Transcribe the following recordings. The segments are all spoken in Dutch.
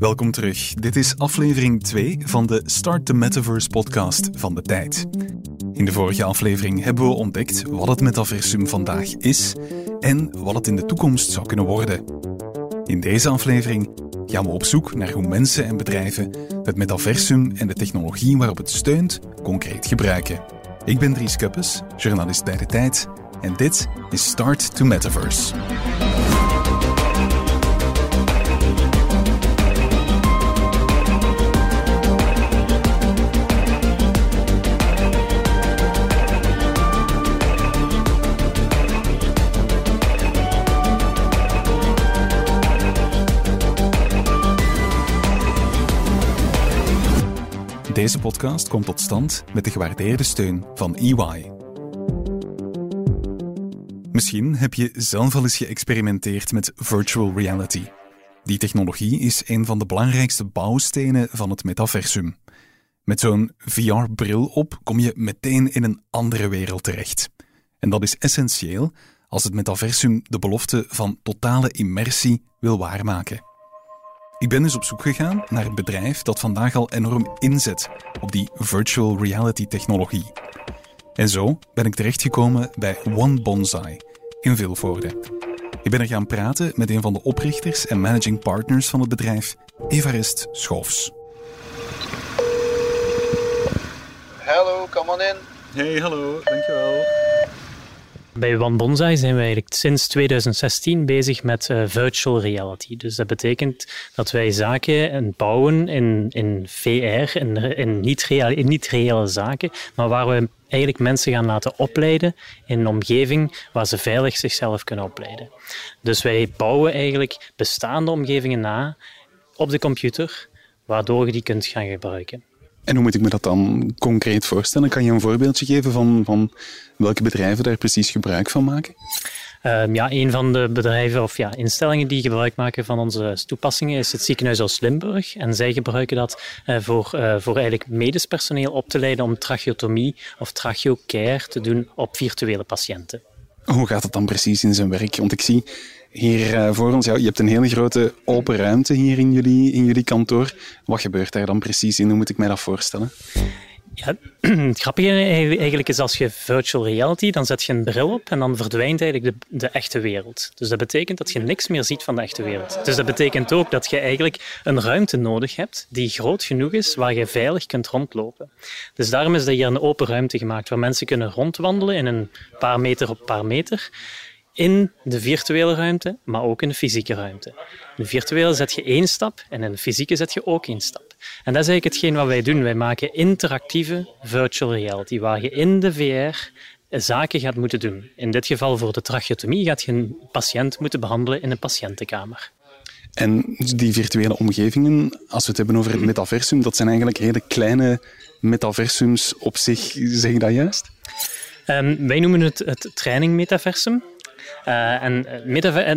Welkom terug. Dit is aflevering 2 van de Start the Metaverse podcast van de tijd. In de vorige aflevering hebben we ontdekt wat het metaversum vandaag is en wat het in de toekomst zou kunnen worden. In deze aflevering gaan we op zoek naar hoe mensen en bedrijven het metaversum en de technologie waarop het steunt concreet gebruiken. Ik ben Dries Kuppes, journalist bij de tijd, en dit is Start to Metaverse. Podcast komt tot stand met de gewaardeerde steun van EY. Misschien heb je zelf al eens geëxperimenteerd met virtual reality. Die technologie is een van de belangrijkste bouwstenen van het metaversum. Met zo'n VR-bril op kom je meteen in een andere wereld terecht. En dat is essentieel als het metaversum de belofte van totale immersie wil waarmaken. Ik ben dus op zoek gegaan naar een bedrijf dat vandaag al enorm inzet op die virtual reality technologie. En zo ben ik terechtgekomen bij One Bonsai in Vilvoorde. Ik ben er gaan praten met een van de oprichters en managing partners van het bedrijf, Evarist Schoofs. Hallo, come on in. Hey, hallo, dankjewel. Bij One Bonsai zijn we eigenlijk sinds 2016 bezig met uh, virtual reality. Dus dat betekent dat wij zaken bouwen in, in VR, in, in niet-reële niet zaken, maar waar we eigenlijk mensen gaan laten opleiden in een omgeving waar ze veilig zichzelf kunnen opleiden. Dus wij bouwen eigenlijk bestaande omgevingen na op de computer, waardoor je die kunt gaan gebruiken. En hoe moet ik me dat dan concreet voorstellen? Kan je een voorbeeldje geven van, van welke bedrijven daar precies gebruik van maken? Um, ja, een van de bedrijven of ja, instellingen die gebruik maken van onze toepassingen is het ziekenhuis als Limburg. En zij gebruiken dat uh, voor, uh, voor eigenlijk medisch personeel op te leiden om tracheotomie of tracheocare te doen op virtuele patiënten. Hoe gaat het dan precies in zijn werk? Want ik zie hier uh, voor ons, je hebt een hele grote open ruimte hier in jullie, in jullie kantoor. Wat gebeurt daar dan precies in? Hoe moet ik mij dat voorstellen? Ja, het grappige eigenlijk is als je virtual reality, dan zet je een bril op en dan verdwijnt eigenlijk de, de, echte wereld. Dus dat betekent dat je niks meer ziet van de echte wereld. Dus dat betekent ook dat je eigenlijk een ruimte nodig hebt die groot genoeg is waar je veilig kunt rondlopen. Dus daarom is er hier een open ruimte gemaakt waar mensen kunnen rondwandelen in een paar meter op paar meter in de virtuele ruimte, maar ook in de fysieke ruimte. In de virtuele zet je één stap en in de fysieke zet je ook één stap. En dat is eigenlijk hetgeen wat wij doen. Wij maken interactieve virtual reality, waar je in de VR zaken gaat moeten doen. In dit geval voor de tracheotomie gaat je een patiënt moeten behandelen in een patiëntenkamer. En die virtuele omgevingen, als we het hebben over het metaversum, dat zijn eigenlijk hele kleine metaversums op zich, zeg ik dat juist? Um, wij noemen het het training metaversum. Uh, en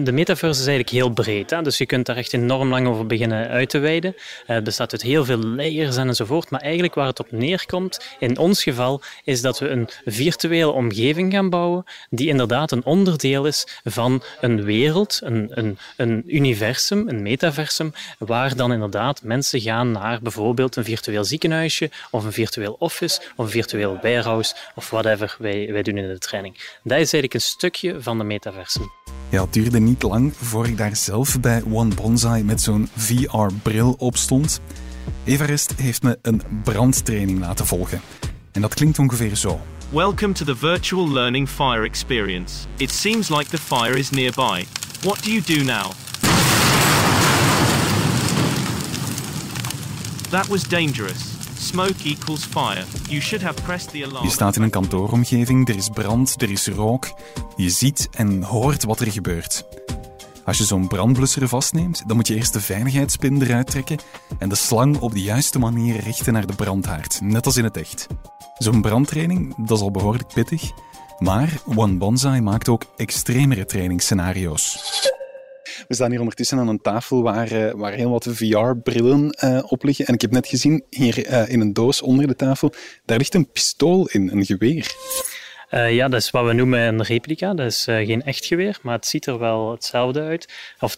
de metaverse is eigenlijk heel breed. Hè? Dus je kunt daar echt enorm lang over beginnen uit te wijden. Uh, er staat uit heel veel layers en enzovoort. Maar eigenlijk waar het op neerkomt, in ons geval, is dat we een virtuele omgeving gaan bouwen die inderdaad een onderdeel is van een wereld, een, een, een universum, een metaversum, waar dan inderdaad mensen gaan naar bijvoorbeeld een virtueel ziekenhuisje of een virtueel office of een virtueel warehouse of whatever wij, wij doen in de training. Dat is eigenlijk een stukje van de metaversum. Ja, het duurde niet lang voor ik daar zelf bij One Bonsai met zo'n VR-bril op stond. Evarist heeft me een brandtraining laten volgen. En dat klinkt ongeveer zo. Welcome to the virtual learning fire experience. It seems like the fire is nearby. What do you do now? That was dangerous. Smoke equals fire. You should have pressed the alarm. Je staat in een kantooromgeving, er is brand, er is rook. Je ziet en hoort wat er gebeurt. Als je zo'n brandblusser vastneemt, dan moet je eerst de veiligheidspin eruit trekken en de slang op de juiste manier richten naar de brandhaard, net als in het echt. Zo'n brandtraining, dat is al behoorlijk pittig, maar One Bonsai maakt ook extremere trainingsscenario's. We staan hier ondertussen aan een tafel waar, uh, waar heel wat VR-brillen eh, op liggen. En ik heb net gezien, hier uh, in een doos onder de tafel, daar ligt een pistool in, een geweer. Ja, dat is wat we noemen een replica. Dat is geen echt geweer, maar het ziet er wel hetzelfde uit. Of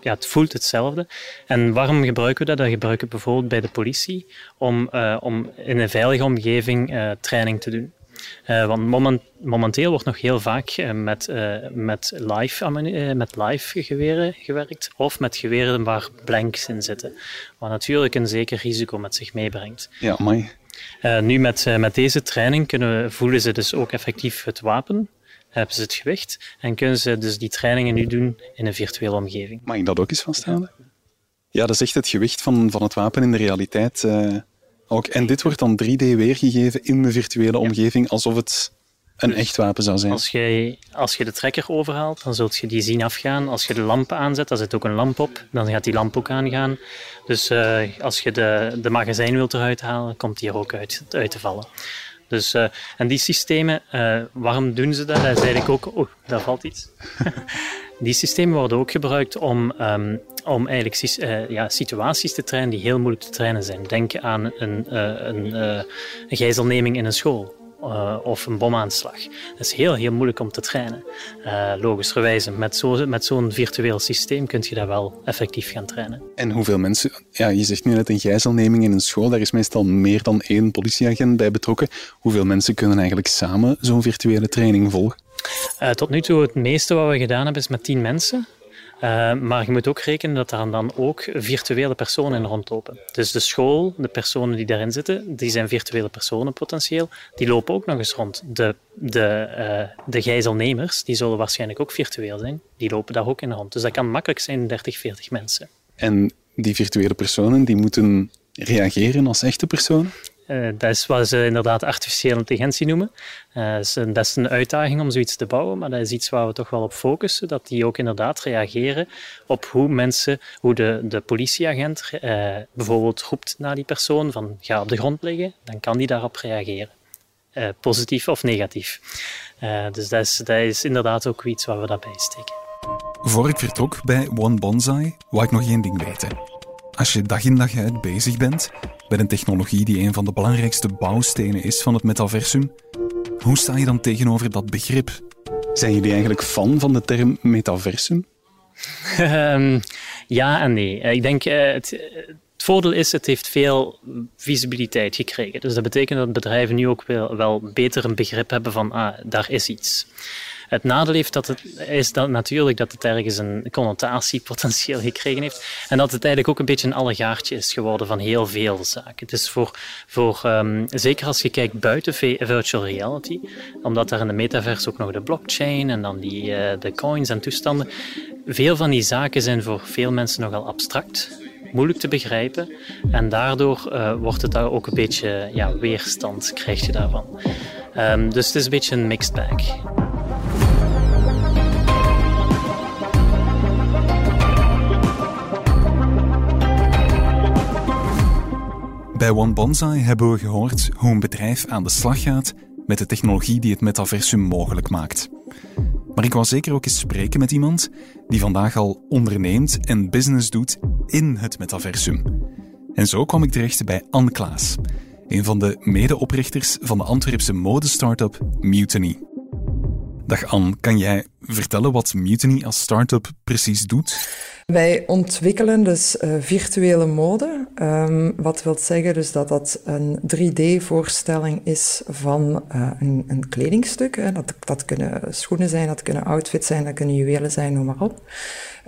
ja, het voelt hetzelfde. En waarom gebruiken we dat? Dat gebruiken we bijvoorbeeld bij de politie om, om in een veilige omgeving training te doen. Uh, want moment, momenteel wordt nog heel vaak uh, met, uh, met, live, met live geweren gewerkt of met geweren waar blanks in zitten. Wat natuurlijk een zeker risico met zich meebrengt. Ja, mooi. nu met, met deze training kunnen we, voelen ze dus ook effectief het wapen hebben ze het gewicht en kunnen ze dus die trainingen nu doen in een virtuele omgeving. Mag ik dat ook eens vaststellen? Ja, dat is echt het gewicht van, van het wapen in de realiteit. Uh, ook. En dit wordt dan 3D weergegeven in de virtuele omgeving, alsof het een dus echt wapen zou zijn. Als je, als je de trekker overhaalt, dan zult je die zien afgaan. Als je de lamp aanzet, dan zit ook een lamp op, dan gaat die lamp ook aangaan. Dus uh, als je de, de magazijn wilt eruit halen, komt die er ook uit, uit te vallen. Dus, uh, en die systemen, uh, waarom doen ze dat? Dat is eigenlijk ook... Oeh, daar valt iets. die systemen worden ook gebruikt om um, om eigenlijk uh, ja, situaties te trainen die heel moeilijk te trainen zijn. Denk aan een, een, een gijzelneming in een school. Of een bomaanslag. Dat is heel, heel moeilijk om te trainen. logischerwijze, met zo'n met zo'n virtueel systeem kun je dat wel effectief gaan trainen. En hoeveel mensen... Ja, je zegt nu net een gijzelneming in een school. Daar is meestal meer dan één politieagent bij betrokken. Hoeveel mensen kunnen eigenlijk samen zo'n virtuele training volgen? tot nu toe, het meeste wat we gedaan hebben, is met tien mensen. Uh, maar je moet ook rekenen dat er dan ook virtuele personen rondlopen. Dus de school, de personen die daarin zitten, die zijn virtuele personen potentieel. Die lopen ook nog eens rond. De, de, uh, de gijzelnemers, die zullen waarschijnlijk ook virtueel zijn. Die lopen daar ook in rond. Dus dat kan makkelijk zijn 30, 40 mensen. En die virtuele personen, die moeten reageren als echte personen? Uh, dat is wat ze inderdaad artificiële intelligentie noemen. Uh, dat is een uitdaging om zoiets te bouwen, maar dat is iets waar we toch wel op focussen, dat die ook inderdaad reageren op hoe mensen, hoe de, de politieagent uh, bijvoorbeeld roept naar die persoon van ga op de grond liggen, dan kan die daarop reageren. positief of negatief. dus dat is, dat is inderdaad ook iets waar we daarbij steken. Voor ik vertrok bij One Bonsai, wou ik nog één ding weten. Als je dag in dag uit bezig bent met een technologie die een van de belangrijkste bouwstenen is van het metaversum, hoe sta je dan tegenover dat begrip? Zijn jullie eigenlijk fan van de term metaversum? Um, ja en nee. Ik denk, uh, het, het voordeel is, het heeft veel visibiliteit gekregen. Dus dat betekent dat bedrijven nu ook wel, wel beter een begrip hebben van, ah, daar is iets. Het nadeel heeft dat het, is natuurlijk dat het ergens een connotatie potentieel gekregen heeft. En dat het eigenlijk ook een beetje een allegaartje is geworden van heel veel zaken. Het is voor, voor um, zeker als je kijkt buiten virtual reality, omdat daar in de metaverse ook nog de blockchain en dan die, uh, de coins en toestanden. Veel van die zaken zijn voor veel mensen nogal abstract moeilijk te begrijpen. En daardoor uh, wordt het daar ook een beetje ja, weerstand krijg je daarvan. Um, dus het is een beetje een mixed bag. Bij One Bonsai hebben we gehoord hoe een bedrijf aan de slag gaat met de technologie die het metaversum mogelijk maakt. Maar ik wou zeker ook eens spreken met iemand die vandaag al onderneemt en business doet in het metaversum. En zo kwam ik terecht bij Anne Klaas, een van de medeoprichters van de Antwerpse modestartup Mutiny. Dag Anne, kan jij vertellen wat Mutiny als start-up precies doet? Wij ontwikkelen dus uh, virtuele mode. Um, wat wil zeggen dus dat dat een 3D-voorstelling is van uh, een, een, kledingstuk. Hè. Dat, dat kunnen schoenen zijn, dat kunnen outfits zijn, dat kunnen juwelen zijn, noem maar op.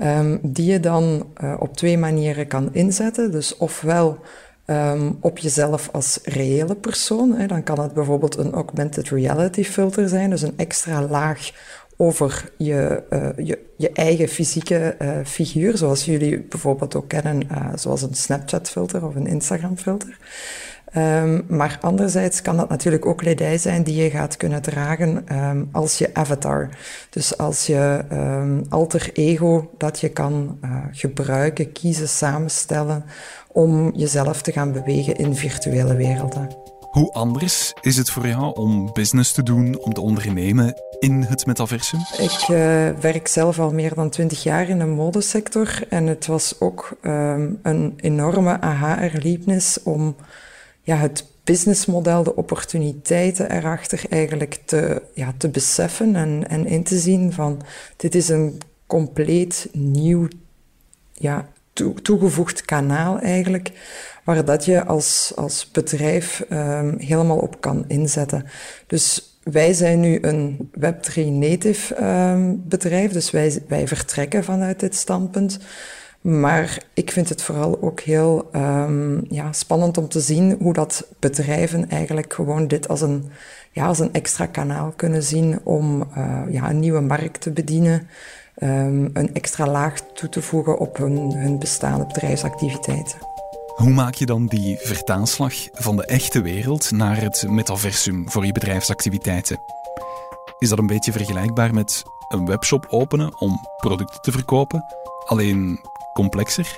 Um, die je dan uh, op twee manieren kan inzetten. Dus ofwel um, op jezelf als reële persoon. Hè. Dan kan het bijvoorbeeld een augmented reality filter zijn, dus een extra laag over je, uh, je, je, eigen fysieke uh, figuur, zoals jullie bijvoorbeeld ook kennen, uh, zoals een Snapchat-filter of een Instagram-filter. Um, maar anderzijds kan dat natuurlijk ook kledij zijn die je gaat kunnen dragen um, als je avatar. Dus als je um, alter ego dat je kan gebruiken, kiezen, samenstellen om jezelf te gaan bewegen in virtuele werelden. Hoe anders is het voor jou om business te doen, om te ondernemen in het metaversum? Ik uh, werk zelf al meer dan twintig jaar in de modesector en het was ook een enorme aha-erlebnis om ja, het businessmodel, de opportuniteiten erachter eigenlijk te, ja, te beseffen en, en in te zien van dit is een compleet nieuw ja, toegevoegd kanaal eigenlijk, waar dat je als, als bedrijf um, helemaal op kan inzetten. Dus wij zijn nu een Web3 native um, bedrijf, dus wij, wij vertrekken vanuit dit standpunt. Maar ik vind het vooral ook heel um, ja, spannend om te zien hoe dat bedrijven eigenlijk gewoon dit als een, ja, als een extra kanaal kunnen zien om uh, ja, een nieuwe markt te bedienen, um, een extra laag toe te voegen op hun, hun bestaande bedrijfsactiviteiten. Hoe maak je dan die vertaalslag van de echte wereld naar het metaversum voor je bedrijfsactiviteiten? Is dat een beetje vergelijkbaar met een webshop openen om producten te verkopen, alleen complexer?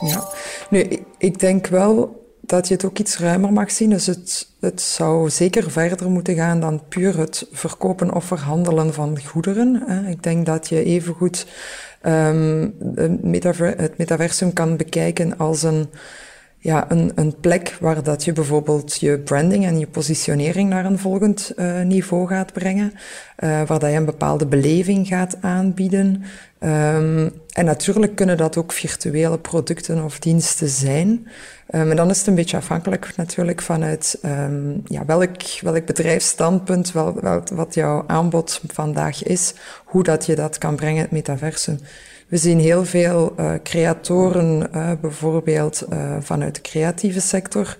Ja, nu, ik denk wel dat je het ook iets ruimer mag zien. Dus het, het zou zeker verder moeten gaan dan puur het verkopen of verhandelen van goederen. Ik denk dat je evengoed um, het metaversum kan bekijken als een ja, een, een plek waar dat je bijvoorbeeld je branding en je positionering naar een volgend uh, niveau gaat brengen, uh, waar dat je een bepaalde beleving gaat aanbieden. Um, en natuurlijk kunnen dat ook virtuele producten of diensten zijn. Um, dan is het een beetje afhankelijk natuurlijk vanuit um, ja, welk, welk bedrijfsstandpunt, wel, wel, wat jouw aanbod vandaag is, hoe dat je dat kan brengen, het metaversum. We zien heel veel uh, creatoren, uh, bijvoorbeeld uh, vanuit de creatieve sector,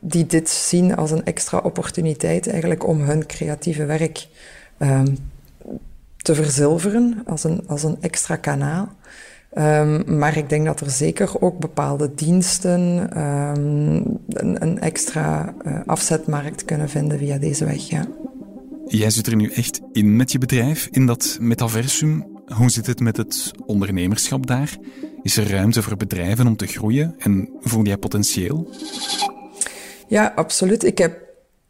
die dit zien als een extra opportuniteit eigenlijk om hun creatieve werk um, te verzilveren, als een, als een extra kanaal. Um, maar ik denk dat er zeker ook bepaalde diensten een, een, extra afzetmarkt kunnen vinden via deze weg. Ja. Jij zit er nu echt in met je bedrijf, in dat metaversum. Hoe zit het met het ondernemerschap daar? Is er ruimte voor bedrijven om te groeien en voel jij potentieel? Ja, absoluut. Ik heb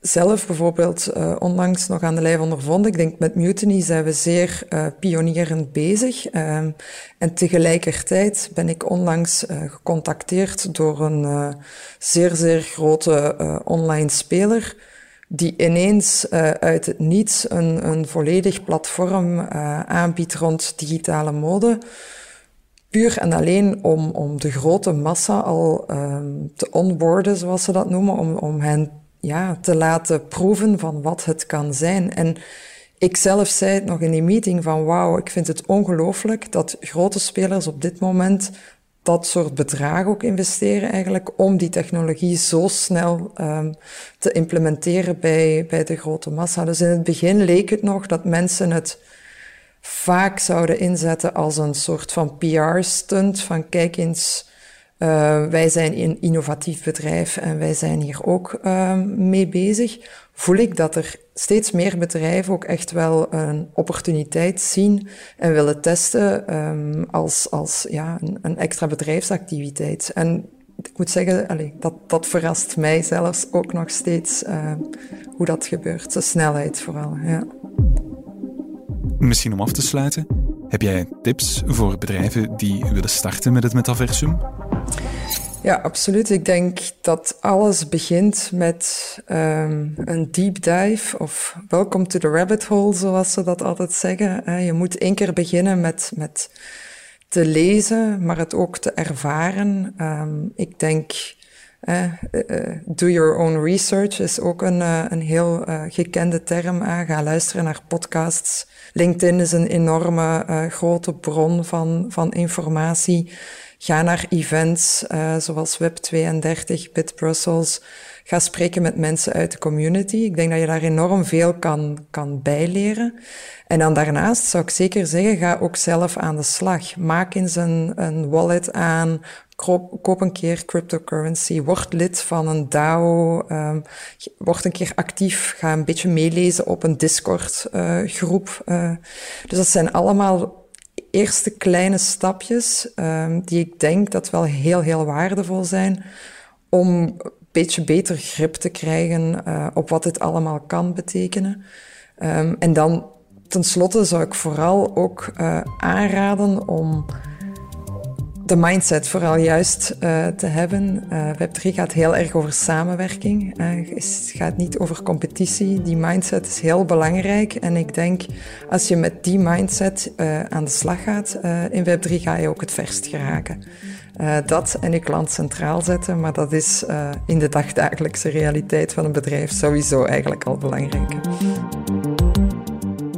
zelf bijvoorbeeld uh, onlangs nog aan de lijf ondervonden. Ik denk met Mutiny zijn we zeer uh, pionierend bezig. Uh, en tegelijkertijd ben ik onlangs uh, gecontacteerd door een zeer, zeer grote online speler die ineens uh, uit het niets een, een volledig platform uh, aanbiedt rond digitale mode. Puur en alleen om, om de grote massa al um, te onboarden, zoals ze dat noemen, om, om hen ja, te laten proeven van wat het kan zijn. En ik zelf zei het nog in die meeting van wauw, ik vind het ongelooflijk dat grote spelers op dit moment dat soort bedragen ook investeren eigenlijk om die technologie zo snel um, te implementeren bij, bij de grote massa. Dus in het begin leek het nog dat mensen het vaak zouden inzetten als een soort van PR-stunt van kijk eens, uh, wij zijn een innovatief bedrijf en wij zijn hier ook uh, mee bezig. Voel ik dat er steeds meer bedrijven ook echt wel een opportuniteit zien en willen testen um, als, als ja, een, een, extra bedrijfsactiviteit. En ik moet zeggen, allez, dat, dat verrast mij zelfs ook nog steeds uh, hoe dat gebeurt. De snelheid vooral. Ja. Misschien om af te sluiten, heb jij tips voor bedrijven die willen starten met het metaversum? Ja, absoluut. Ik denk dat alles begint met um, een deep dive of welcome to the rabbit hole, zoals ze dat altijd zeggen. Je moet één keer beginnen met, met te lezen, maar het ook te ervaren. Um, ik denk, uh, uh, do your own research is ook een, uh, een heel gekende term. Ga luisteren naar podcasts. LinkedIn is een enorme grote bron van, van informatie. Ga naar events uh, zoals Web32, Bit Brussels. Ga spreken met mensen uit de community. Ik denk dat je daar enorm veel kan, kan bijleren. En dan daarnaast zou ik zeker zeggen, ga ook zelf aan de slag. Maak eens een, een wallet aan. Koop, een keer cryptocurrency. Word lid van een DAO. Um, word een keer actief. Ga een beetje meelezen op een Discord uh, groep. Uh, dus dat zijn allemaal eerste kleine stapjes um, die ik denk dat wel heel, heel waardevol zijn om een beetje beter grip te krijgen uh, op wat dit allemaal kan betekenen. Um, en dan tenslotte zou ik vooral ook uh, aanraden om de mindset vooral juist uh, te hebben. Uh, Web3 gaat heel erg over samenwerking. Het gaat niet over competitie. Die mindset is heel belangrijk. En ik denk, als je met die mindset aan de slag gaat in Web3, ga je ook het verst geraken. dat en je klant centraal zetten, maar dat is in de dagdagelijkse realiteit van een bedrijf sowieso eigenlijk al belangrijk.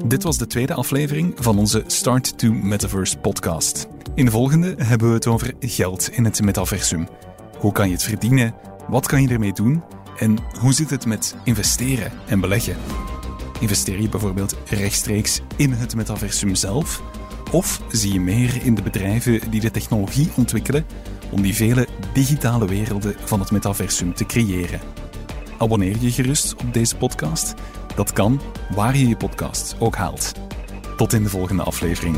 Dit was de tweede aflevering van onze Start to Metaverse podcast. In de volgende hebben we het over geld in het metaversum. Hoe kan je het verdienen? Wat kan je ermee doen? En hoe zit het met investeren en beleggen? Investeer je bijvoorbeeld rechtstreeks in het metaversum zelf? Of zie je meer in de bedrijven die de technologie ontwikkelen om die vele digitale werelden van het metaversum te creëren? Abonneer je gerust op deze podcast. Dat kan waar je je podcast ook haalt. Tot in de volgende aflevering.